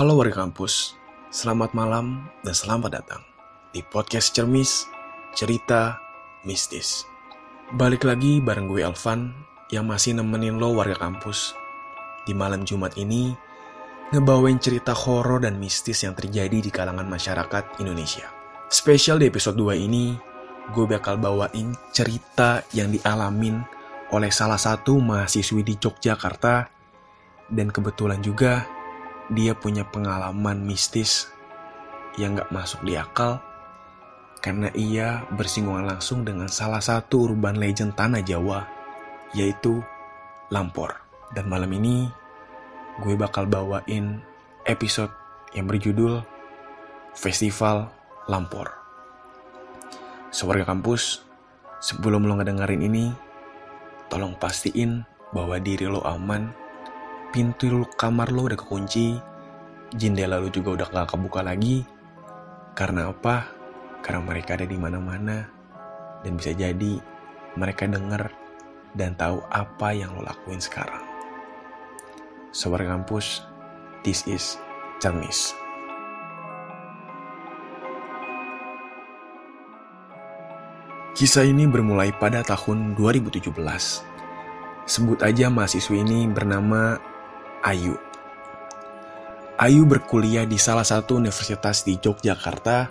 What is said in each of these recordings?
Halo warga kampus, selamat malam dan selamat datang di podcast Cermis, Cerita Mistis. Balik lagi bareng gue Elvan yang masih nemenin lo warga kampus. Di malam Jumat ini, ngebawain cerita horor dan mistis yang terjadi di kalangan masyarakat Indonesia. Spesial di episode 2 ini, gue bakal bawain cerita yang dialamin oleh salah satu mahasiswi di Yogyakarta dan kebetulan juga dia punya pengalaman mistis yang gak masuk di akal karena ia bersinggungan langsung dengan salah satu urban legend tanah Jawa, yaitu Lampor. Dan malam ini gue bakal bawain episode yang berjudul Festival Lampor. Sewarga kampus, sebelum lo ngedengerin ini, tolong pastiin bahwa diri lo aman pintu kamar lo udah kekunci, jendela lo juga udah gak kebuka lagi. Karena apa? Karena mereka ada di mana-mana dan bisa jadi mereka denger dan tahu apa yang lo lakuin sekarang. Sobat kampus, this is Cermis. Kisah ini bermulai pada tahun 2017. Sebut aja mahasiswi ini bernama Ayu. Ayu berkuliah di salah satu universitas di Yogyakarta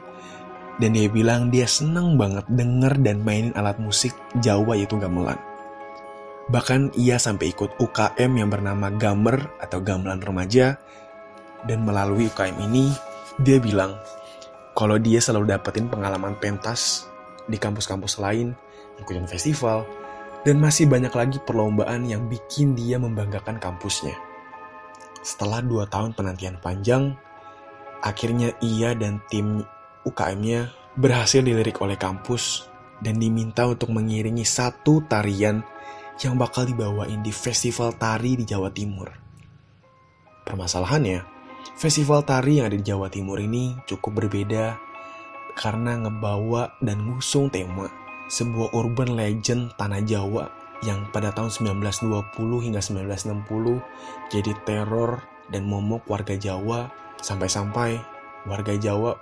dan dia bilang dia seneng banget denger dan mainin alat musik Jawa yaitu gamelan. Bahkan ia sampai ikut UKM yang bernama Gamer atau Gamelan Remaja dan melalui UKM ini dia bilang kalau dia selalu dapetin pengalaman pentas di kampus-kampus lain, ikutin festival, dan masih banyak lagi perlombaan yang bikin dia membanggakan kampusnya. Setelah dua tahun penantian panjang, akhirnya ia dan tim UKM-nya berhasil dilirik oleh kampus dan diminta untuk mengiringi satu tarian yang bakal dibawain di festival tari di Jawa Timur. Permasalahannya, festival tari yang ada di Jawa Timur ini cukup berbeda karena ngebawa dan ngusung tema sebuah urban legend tanah Jawa yang pada tahun 1920 hingga 1960 jadi teror dan momok warga Jawa sampai-sampai warga Jawa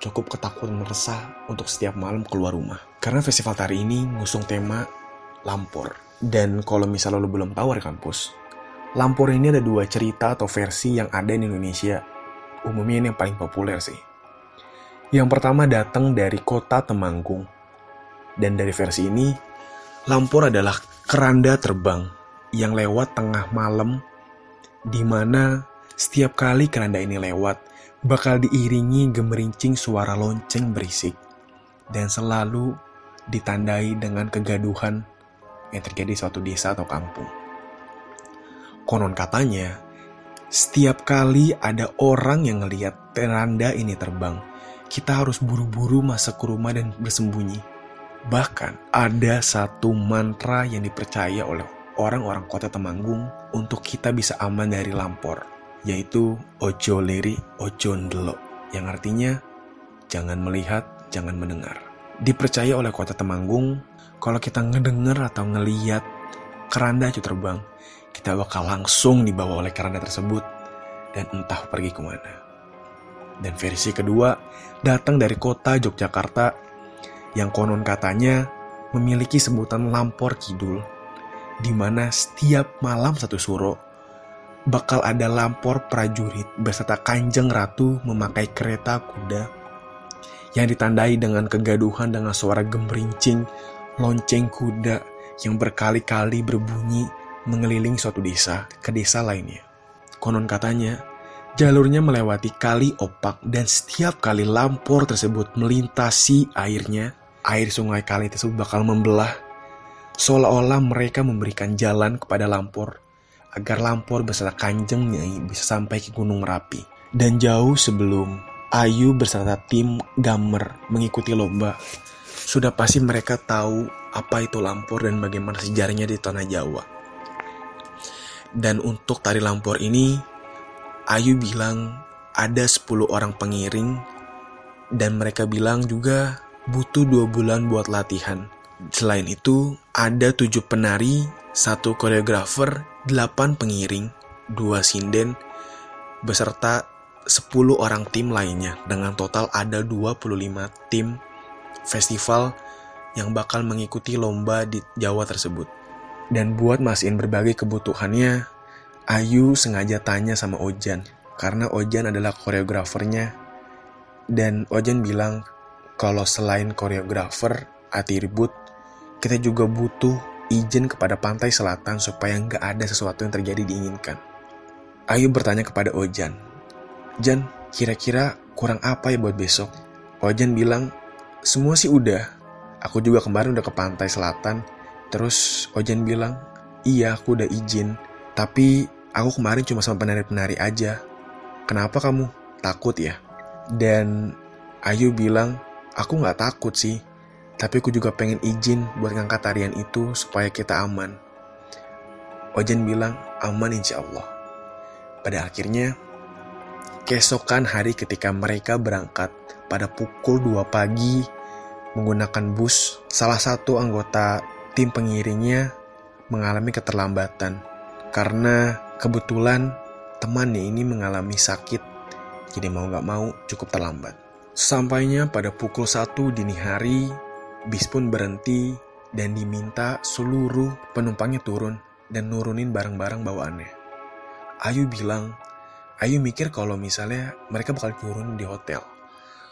cukup ketakutan meresah untuk setiap malam keluar rumah. Karena festival tari ini ngusung tema Lampor. Dan kalau misalnya lo belum tahu di kampus, Lampor ini ada dua cerita atau versi yang ada di Indonesia. Umumnya ini yang paling populer sih. Yang pertama datang dari kota Temanggung. Dan dari versi ini, Lampor adalah keranda terbang yang lewat tengah malam di mana setiap kali keranda ini lewat bakal diiringi gemerincing suara lonceng berisik dan selalu ditandai dengan kegaduhan yang terjadi di suatu desa atau kampung. Konon katanya, setiap kali ada orang yang ngelihat keranda ini terbang, kita harus buru-buru masuk ke rumah dan bersembunyi Bahkan ada satu mantra yang dipercaya oleh orang-orang kota Temanggung untuk kita bisa aman dari lampor, yaitu ojo leri ojo ndelo, yang artinya jangan melihat, jangan mendengar. Dipercaya oleh kota Temanggung, kalau kita ngedenger atau ngeliat keranda itu terbang, kita bakal langsung dibawa oleh keranda tersebut dan entah pergi ke mana. Dan versi kedua datang dari kota Yogyakarta yang konon katanya memiliki sebutan Lampor Kidul, di mana setiap malam satu suro bakal ada lampor prajurit beserta kanjeng ratu memakai kereta kuda yang ditandai dengan kegaduhan dengan suara gemerincing lonceng kuda yang berkali-kali berbunyi mengelilingi suatu desa ke desa lainnya. Konon katanya, jalurnya melewati kali opak dan setiap kali lampor tersebut melintasi airnya, air sungai kali tersebut bakal membelah, seolah-olah mereka memberikan jalan kepada Lampor, agar Lampor beserta Kanjeng Nyai bisa sampai ke Gunung Merapi. Dan jauh sebelum Ayu beserta tim Gamer mengikuti lomba, sudah pasti mereka tahu apa itu Lampor dan bagaimana sejarahnya di tanah Jawa. Dan untuk tari Lampor ini, Ayu bilang ada 10 orang pengiring dan mereka bilang juga butuh dua bulan buat latihan. Selain itu, ada tujuh penari, satu koreografer, delapan pengiring, dua sinden, beserta 10 orang tim lainnya dengan total ada 25 tim festival yang bakal mengikuti lomba di Jawa tersebut. Dan buat masihin berbagai kebutuhannya, Ayu sengaja tanya sama Ojan karena Ojan adalah koreografernya dan Ojan bilang kalau selain koreografer, atribut, kita juga butuh izin kepada pantai selatan supaya nggak ada sesuatu yang terjadi diinginkan. Ayu bertanya kepada Ojan, Jan, kira-kira kurang apa ya buat besok? Ojan bilang, semua sih udah. Aku juga kemarin udah ke pantai selatan. Terus Ojan bilang, iya aku udah izin. Tapi aku kemarin cuma sama penari-penari aja. Kenapa kamu? Takut ya? Dan Ayu bilang, aku gak takut sih. Tapi aku juga pengen izin buat ngangkat tarian itu supaya kita aman. Ojan bilang, aman insya Allah. Pada akhirnya, keesokan hari ketika mereka berangkat pada pukul 2 pagi menggunakan bus, salah satu anggota tim pengiringnya mengalami keterlambatan karena kebetulan temannya ini mengalami sakit jadi mau gak mau cukup terlambat. Sampainya pada pukul 1 dini hari, bis pun berhenti dan diminta seluruh penumpangnya turun dan nurunin barang-barang bawaannya. Ayu bilang Ayu mikir kalau misalnya mereka bakal turun di hotel.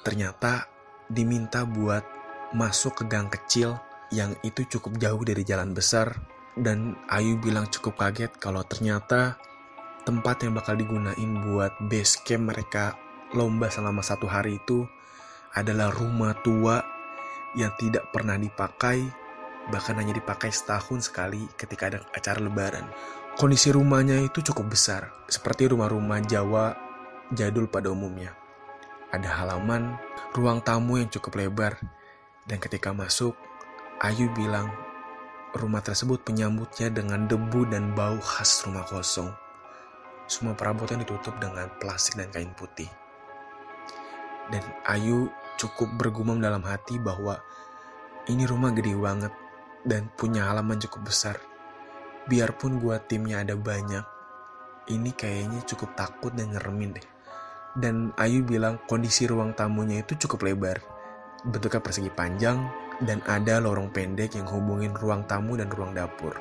Ternyata diminta buat masuk ke gang kecil yang itu cukup jauh dari jalan besar dan Ayu bilang cukup kaget kalau ternyata tempat yang bakal digunain buat base camp mereka lomba selama satu hari itu adalah rumah tua yang tidak pernah dipakai bahkan hanya dipakai setahun sekali ketika ada acara lebaran. Kondisi rumahnya itu cukup besar, seperti rumah-rumah Jawa jadul pada umumnya. Ada halaman, ruang tamu yang cukup lebar, dan ketika masuk, Ayu bilang rumah tersebut menyambutnya dengan debu dan bau khas rumah kosong. Semua perabotan ditutup dengan plastik dan kain putih. Dan Ayu cukup bergumam dalam hati bahwa ini rumah gede banget dan punya halaman cukup besar biarpun gua timnya ada banyak, ini kayaknya cukup takut dan ngeremin deh. Dan Ayu bilang kondisi ruang tamunya itu cukup lebar, bentuknya persegi panjang, dan ada lorong pendek yang hubungin ruang tamu dan ruang dapur.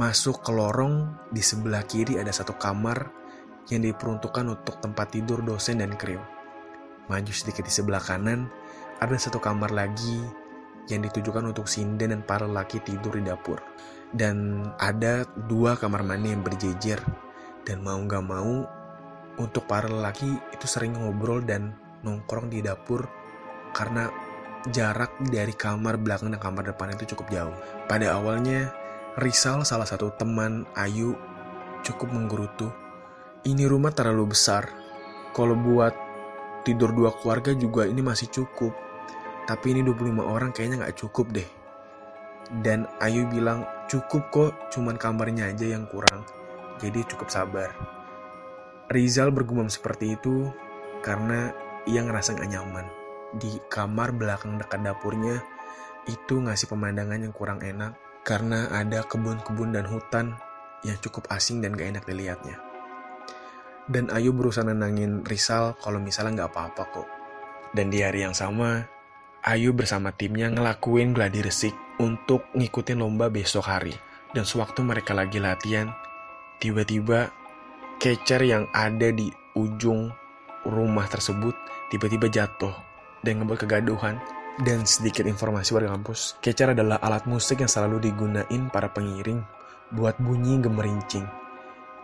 Masuk ke lorong, di sebelah kiri ada satu kamar yang diperuntukkan untuk tempat tidur dosen dan kru. Maju sedikit di sebelah kanan, ada satu kamar lagi yang ditujukan untuk sinden dan para laki tidur di dapur dan ada dua kamar mandi yang berjejer dan mau nggak mau untuk para lelaki itu sering ngobrol dan nongkrong di dapur karena jarak dari kamar belakang dan kamar depan itu cukup jauh. Pada awalnya Rizal salah satu teman Ayu cukup menggerutu. Ini rumah terlalu besar. Kalau buat tidur dua keluarga juga ini masih cukup. Tapi ini 25 orang kayaknya nggak cukup deh. Dan Ayu bilang Cukup kok, cuman kamarnya aja yang kurang. Jadi cukup sabar. Rizal bergumam seperti itu karena ia ngerasa gak nyaman. Di kamar belakang dekat dapurnya itu ngasih pemandangan yang kurang enak karena ada kebun-kebun dan hutan yang cukup asing dan gak enak dilihatnya. Dan Ayu berusaha nenangin Rizal kalau misalnya gak apa-apa kok. Dan di hari yang sama, Ayu bersama timnya ngelakuin gladi resik untuk ngikutin lomba besok hari. Dan sewaktu mereka lagi latihan, tiba-tiba kecer yang ada di ujung rumah tersebut tiba-tiba jatuh dan ngebuat kegaduhan. Dan sedikit informasi warga kampus, kecer adalah alat musik yang selalu digunain para pengiring buat bunyi gemerincing.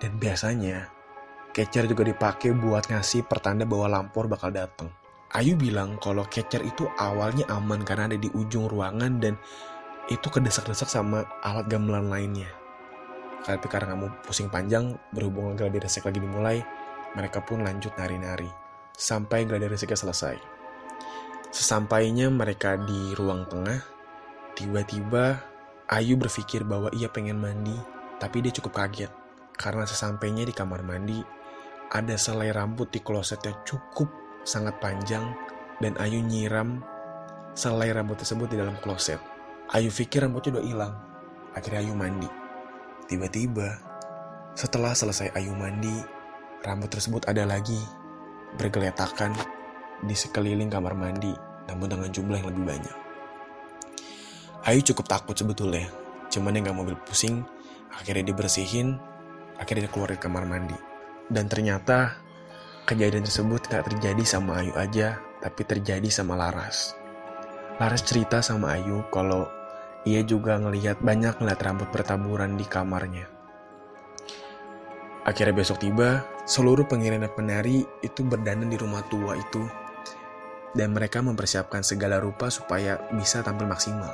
Dan biasanya, kecer juga dipakai buat ngasih pertanda bahwa lampor bakal datang. Ayu bilang kalau kecer itu awalnya aman karena ada di ujung ruangan dan itu kedesak-desak sama alat gamelan lainnya. Tapi karena kamu pusing panjang, berhubung gladi resik lagi dimulai, mereka pun lanjut nari-nari. Sampai gladi resiknya selesai. Sesampainya mereka di ruang tengah, tiba-tiba Ayu berpikir bahwa ia pengen mandi, tapi dia cukup kaget. Karena sesampainya di kamar mandi, ada selai rambut di klosetnya cukup sangat panjang, dan Ayu nyiram selai rambut tersebut di dalam kloset. Ayu pikir rambutnya udah hilang. Akhirnya Ayu mandi. Tiba-tiba, setelah selesai Ayu mandi, rambut tersebut ada lagi bergeletakan di sekeliling kamar mandi, namun dengan jumlah yang lebih banyak. Ayu cukup takut sebetulnya, cuman yang gak mobil pusing, akhirnya dibersihin, akhirnya keluar dari kamar mandi. Dan ternyata kejadian tersebut gak terjadi sama Ayu aja, tapi terjadi sama Laras. Laras cerita sama Ayu kalau ia juga ngelihat banyak ngeliat rambut bertaburan di kamarnya. Akhirnya besok tiba, seluruh pengiran penari itu berdandan di rumah tua itu dan mereka mempersiapkan segala rupa supaya bisa tampil maksimal.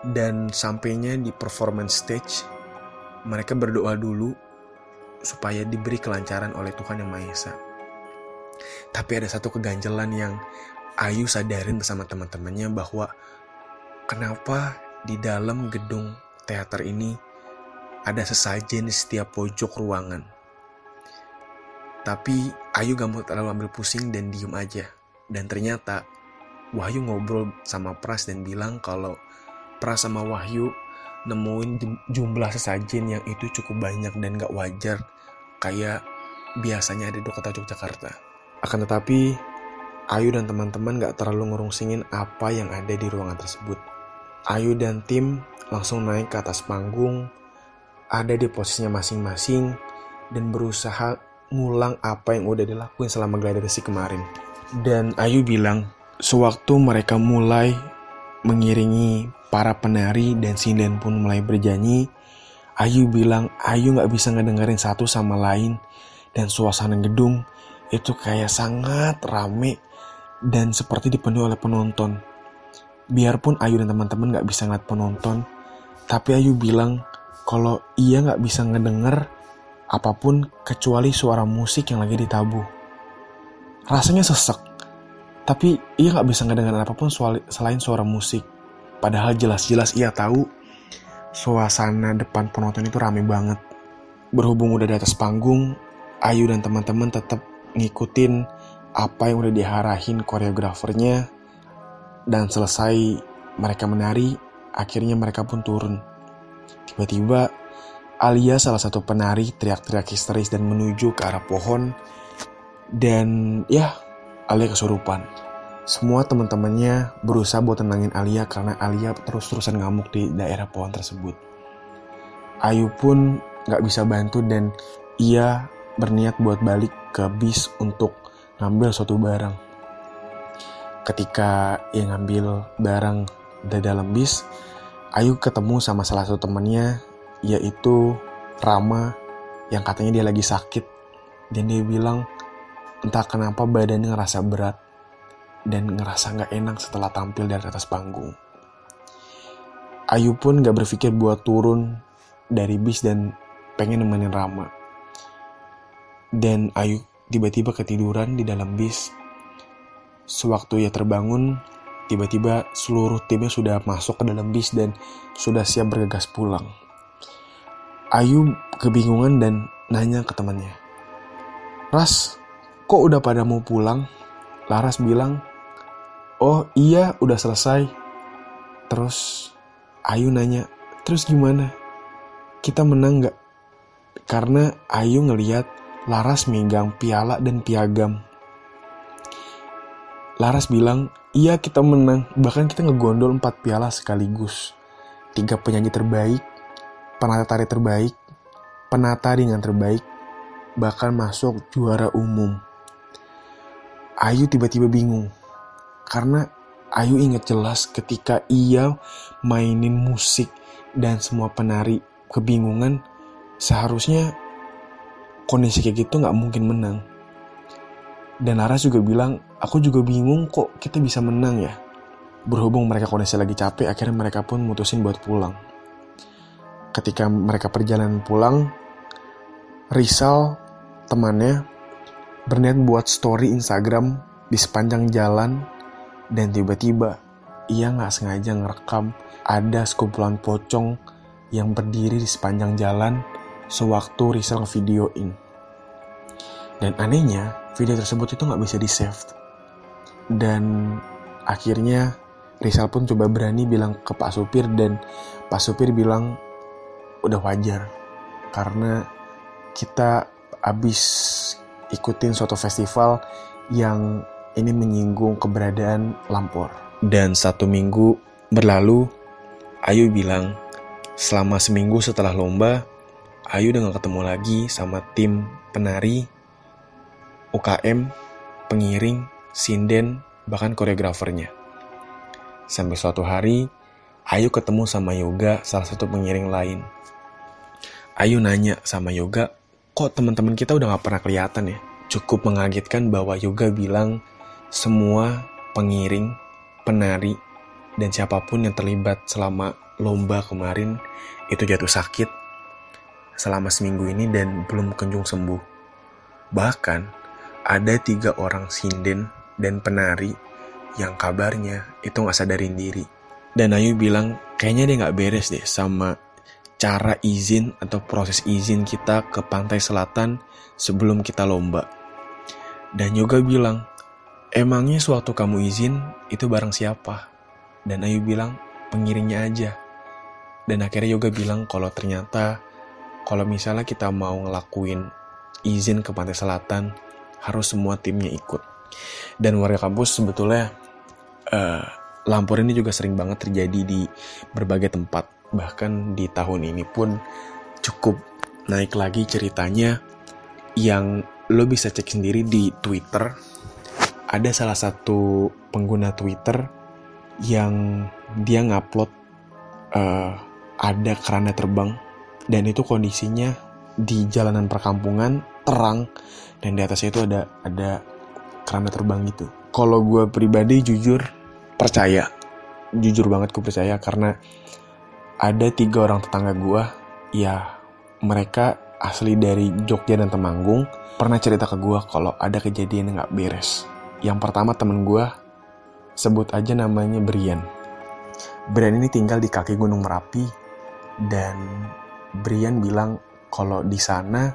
Dan sampainya di performance stage, mereka berdoa dulu supaya diberi kelancaran oleh Tuhan Yang Maha Esa. Tapi ada satu keganjelan yang Ayu sadarin bersama teman-temannya bahwa kenapa di dalam gedung teater ini ada sesajen di setiap pojok ruangan. Tapi Ayu gak mau terlalu ambil pusing dan diem aja. Dan ternyata Wahyu ngobrol sama Pras dan bilang kalau Pras sama Wahyu nemuin jumlah sesajen yang itu cukup banyak dan gak wajar kayak biasanya ada di kota Yogyakarta. Akan tetapi, Ayu dan teman-teman gak terlalu ngerungsingin apa yang ada di ruangan tersebut. Ayu dan tim langsung naik ke atas panggung, ada di posisinya masing-masing, dan berusaha ngulang apa yang udah dilakuin selama gladiasi kemarin. Dan Ayu bilang, sewaktu mereka mulai mengiringi para penari dan sinden pun mulai berjanji, Ayu bilang Ayu gak bisa ngedengerin satu sama lain dan suasana gedung itu kayak sangat rame dan seperti dipenuhi oleh penonton. Biarpun Ayu dan teman-teman gak bisa ngeliat penonton, tapi Ayu bilang kalau ia gak bisa ngedenger apa pun kecuali suara musik yang lagi ditabuh. Rasanya sesek, tapi ia gak bisa ngedengar apa pun selain suara musik. Padahal jelas-jelas ia tahu suasana depan penonton itu rame banget. Berhubung udah di atas panggung, Ayu dan teman-teman tetap ngikutin apa yang udah diharahin koreografernya dan selesai mereka menari, akhirnya mereka pun turun. Tiba-tiba, Alia salah satu penari teriak-teriak histeris dan menuju ke arah pohon. Dan ya, Alia kesurupan. Semua teman-temannya berusaha buat tenangin Alia karena Alia terus-terusan ngamuk di daerah pohon tersebut. Ayu pun gak bisa bantu dan ia berniat buat balik ke bis untuk ngambil suatu barang ketika ia ngambil barang dari dalam bis, Ayu ketemu sama salah satu temannya, yaitu Rama, yang katanya dia lagi sakit. Dan dia bilang, entah kenapa badannya ngerasa berat dan ngerasa nggak enak setelah tampil dari atas panggung. Ayu pun gak berpikir buat turun dari bis dan pengen nemenin Rama. Dan Ayu tiba-tiba ketiduran di dalam bis Sewaktu ia terbangun, tiba-tiba seluruh timnya sudah masuk ke dalam bis dan sudah siap bergegas pulang. Ayu kebingungan dan nanya ke temannya. Ras, kok udah pada mau pulang? Laras bilang, oh iya udah selesai. Terus Ayu nanya, terus gimana? Kita menang gak? Karena Ayu ngeliat Laras megang piala dan piagam Laras bilang, iya kita menang, bahkan kita ngegondol 4 piala sekaligus. Tiga penyanyi terbaik, penata tari terbaik, penata ringan terbaik, bahkan masuk juara umum. Ayu tiba-tiba bingung, karena Ayu ingat jelas ketika ia mainin musik dan semua penari kebingungan, seharusnya kondisi kayak gitu nggak mungkin menang. Dan Laras juga bilang, aku juga bingung kok kita bisa menang ya. Berhubung mereka kondisi lagi capek, akhirnya mereka pun mutusin buat pulang. Ketika mereka perjalanan pulang, Rizal, temannya, berniat buat story Instagram di sepanjang jalan, dan tiba-tiba ia nggak sengaja ngerekam ada sekumpulan pocong yang berdiri di sepanjang jalan sewaktu Rizal ngevideoin. Dan anehnya, video tersebut itu nggak bisa di save dan akhirnya Rizal pun coba berani bilang ke Pak Supir dan Pak Supir bilang udah wajar karena kita abis ikutin suatu festival yang ini menyinggung keberadaan Lampor. Dan satu minggu berlalu, Ayu bilang, selama seminggu setelah lomba, Ayu udah gak ketemu lagi sama tim penari, UKM, pengiring, sinden, bahkan koreografernya. Sampai suatu hari, Ayu ketemu sama Yoga, salah satu pengiring lain. Ayu nanya sama Yoga, kok teman-teman kita udah gak pernah kelihatan ya? Cukup mengagetkan bahwa Yoga bilang semua pengiring, penari, dan siapa pun yang terlibat selama lomba kemarin itu jatuh sakit selama seminggu ini dan belum kunjung sembuh. Bahkan ada tiga orang sinden dan penari yang kabarnya itu nggak sadarin diri dan Ayu bilang, kayaknya dia nggak beres deh sama cara izin atau proses izin kita ke pantai selatan sebelum kita lomba. Dan Yoga bilang, emangnya suatu kamu izin itu bareng siapa? Dan Ayu bilang, pengiringnya aja. Dan akhirnya Yoga bilang kalau ternyata kalau misalnya kita mau ngelakuin izin ke pantai selatan, harus semua timnya ikut. Dan warga kampus sebetulnya uh, Lampur ini juga sering banget terjadi di berbagai tempat. Bahkan di tahun ini pun cukup naik lagi ceritanya yang lo bisa cek sendiri di Twitter. Ada salah satu pengguna Twitter yang dia ngupload uh, ada keranda terbang. Dan itu kondisinya di jalanan perkampungan terang. Dan di atasnya itu ada ada keranda terbang gitu. Kalau gue pribadi jujur percaya. Jujur banget gue percaya karena ada tiga orang tetangga gue ya mereka asli dari Jogja dan Temanggung. Pernah cerita ke gue kalau ada kejadian yang gak beres yang pertama temen gue sebut aja namanya Brian. Brian ini tinggal di kaki Gunung Merapi dan Brian bilang kalau di sana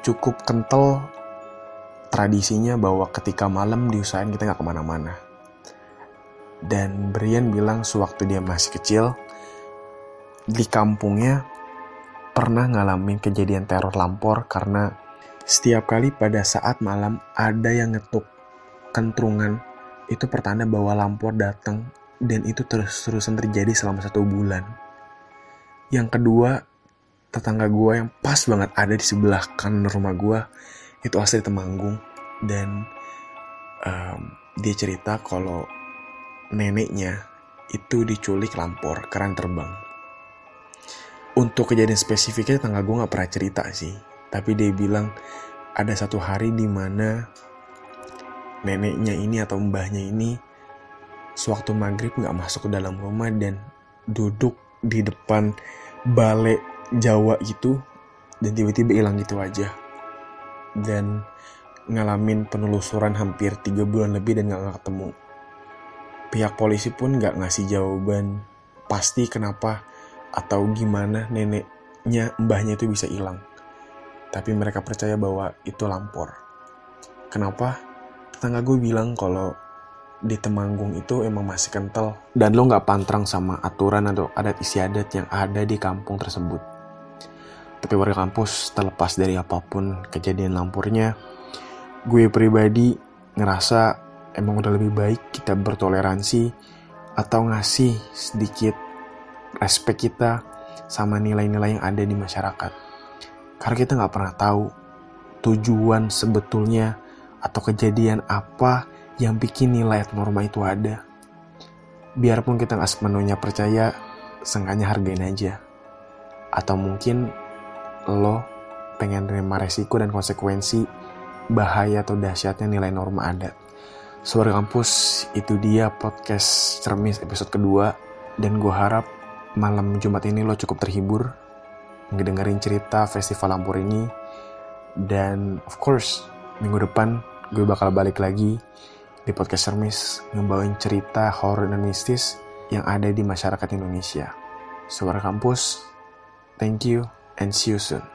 cukup kental tradisinya bahwa ketika malam diusahain kita nggak ke mana-mana. Dan Brian bilang sewaktu dia masih kecil, di kampungnya pernah ngalamin kejadian teror lampor karena setiap kali pada saat malam ada yang ngetuk kentrungan, itu pertanda bahwa lampor datang dan itu terus-terusan terjadi selama satu bulan. Yang kedua, tetangga gue yang pas banget ada di sebelah kanan rumah gue, itu asli Temanggung. Dan um, dia cerita kalau neneknya itu diculik lampor keren terbang. Untuk kejadian spesifiknya tangga gue gak pernah cerita sih. Tapi dia bilang ada satu hari di mana neneknya ini atau mbahnya ini sewaktu maghrib gak masuk ke dalam rumah dan duduk di depan balai Jawa itu dan tiba-tiba hilang gitu aja. Dan ngalamin penelusuran hampir tiga bulan lebih dan gak ketemu pihak polisi pun nggak ngasih jawaban pasti kenapa atau gimana neneknya mbahnya itu bisa hilang. Tapi mereka percaya bahwa itu lampor. Kenapa? Tetangga gue bilang kalau di Temanggung itu emang masih kental dan lo nggak pantrang sama aturan atau adat istiadat yang ada di kampung tersebut. Tapi warga kampus terlepas dari apa pun kejadian lampurnya, gue pribadi ngerasa emang udah lebih baik kita bertoleransi atau ngasih sedikit respect kita sama nilai-nilai yang ada di masyarakat. Karena kita nggak pernah tahu tujuan sebetulnya atau kejadian apa yang bikin nilai norma itu ada. Biarpun kita nggak sepenuhnya percaya, seenggaknya hargain aja. Atau mungkin lo pengen terima resiko dan konsekuensi bahaya atau dahsyatnya nilai norma ada. Suara Kampus, itu dia podcast Cermis episode kedua. Dan gue harap malam Jumat ini lo cukup terhibur ngedengerin cerita festival Lampur ini. Dan of course, minggu depan gue bakal balik lagi di podcast Cermis ngebawain cerita horor dan mistis yang ada di masyarakat Indonesia. Suara Kampus, thank you and see you soon.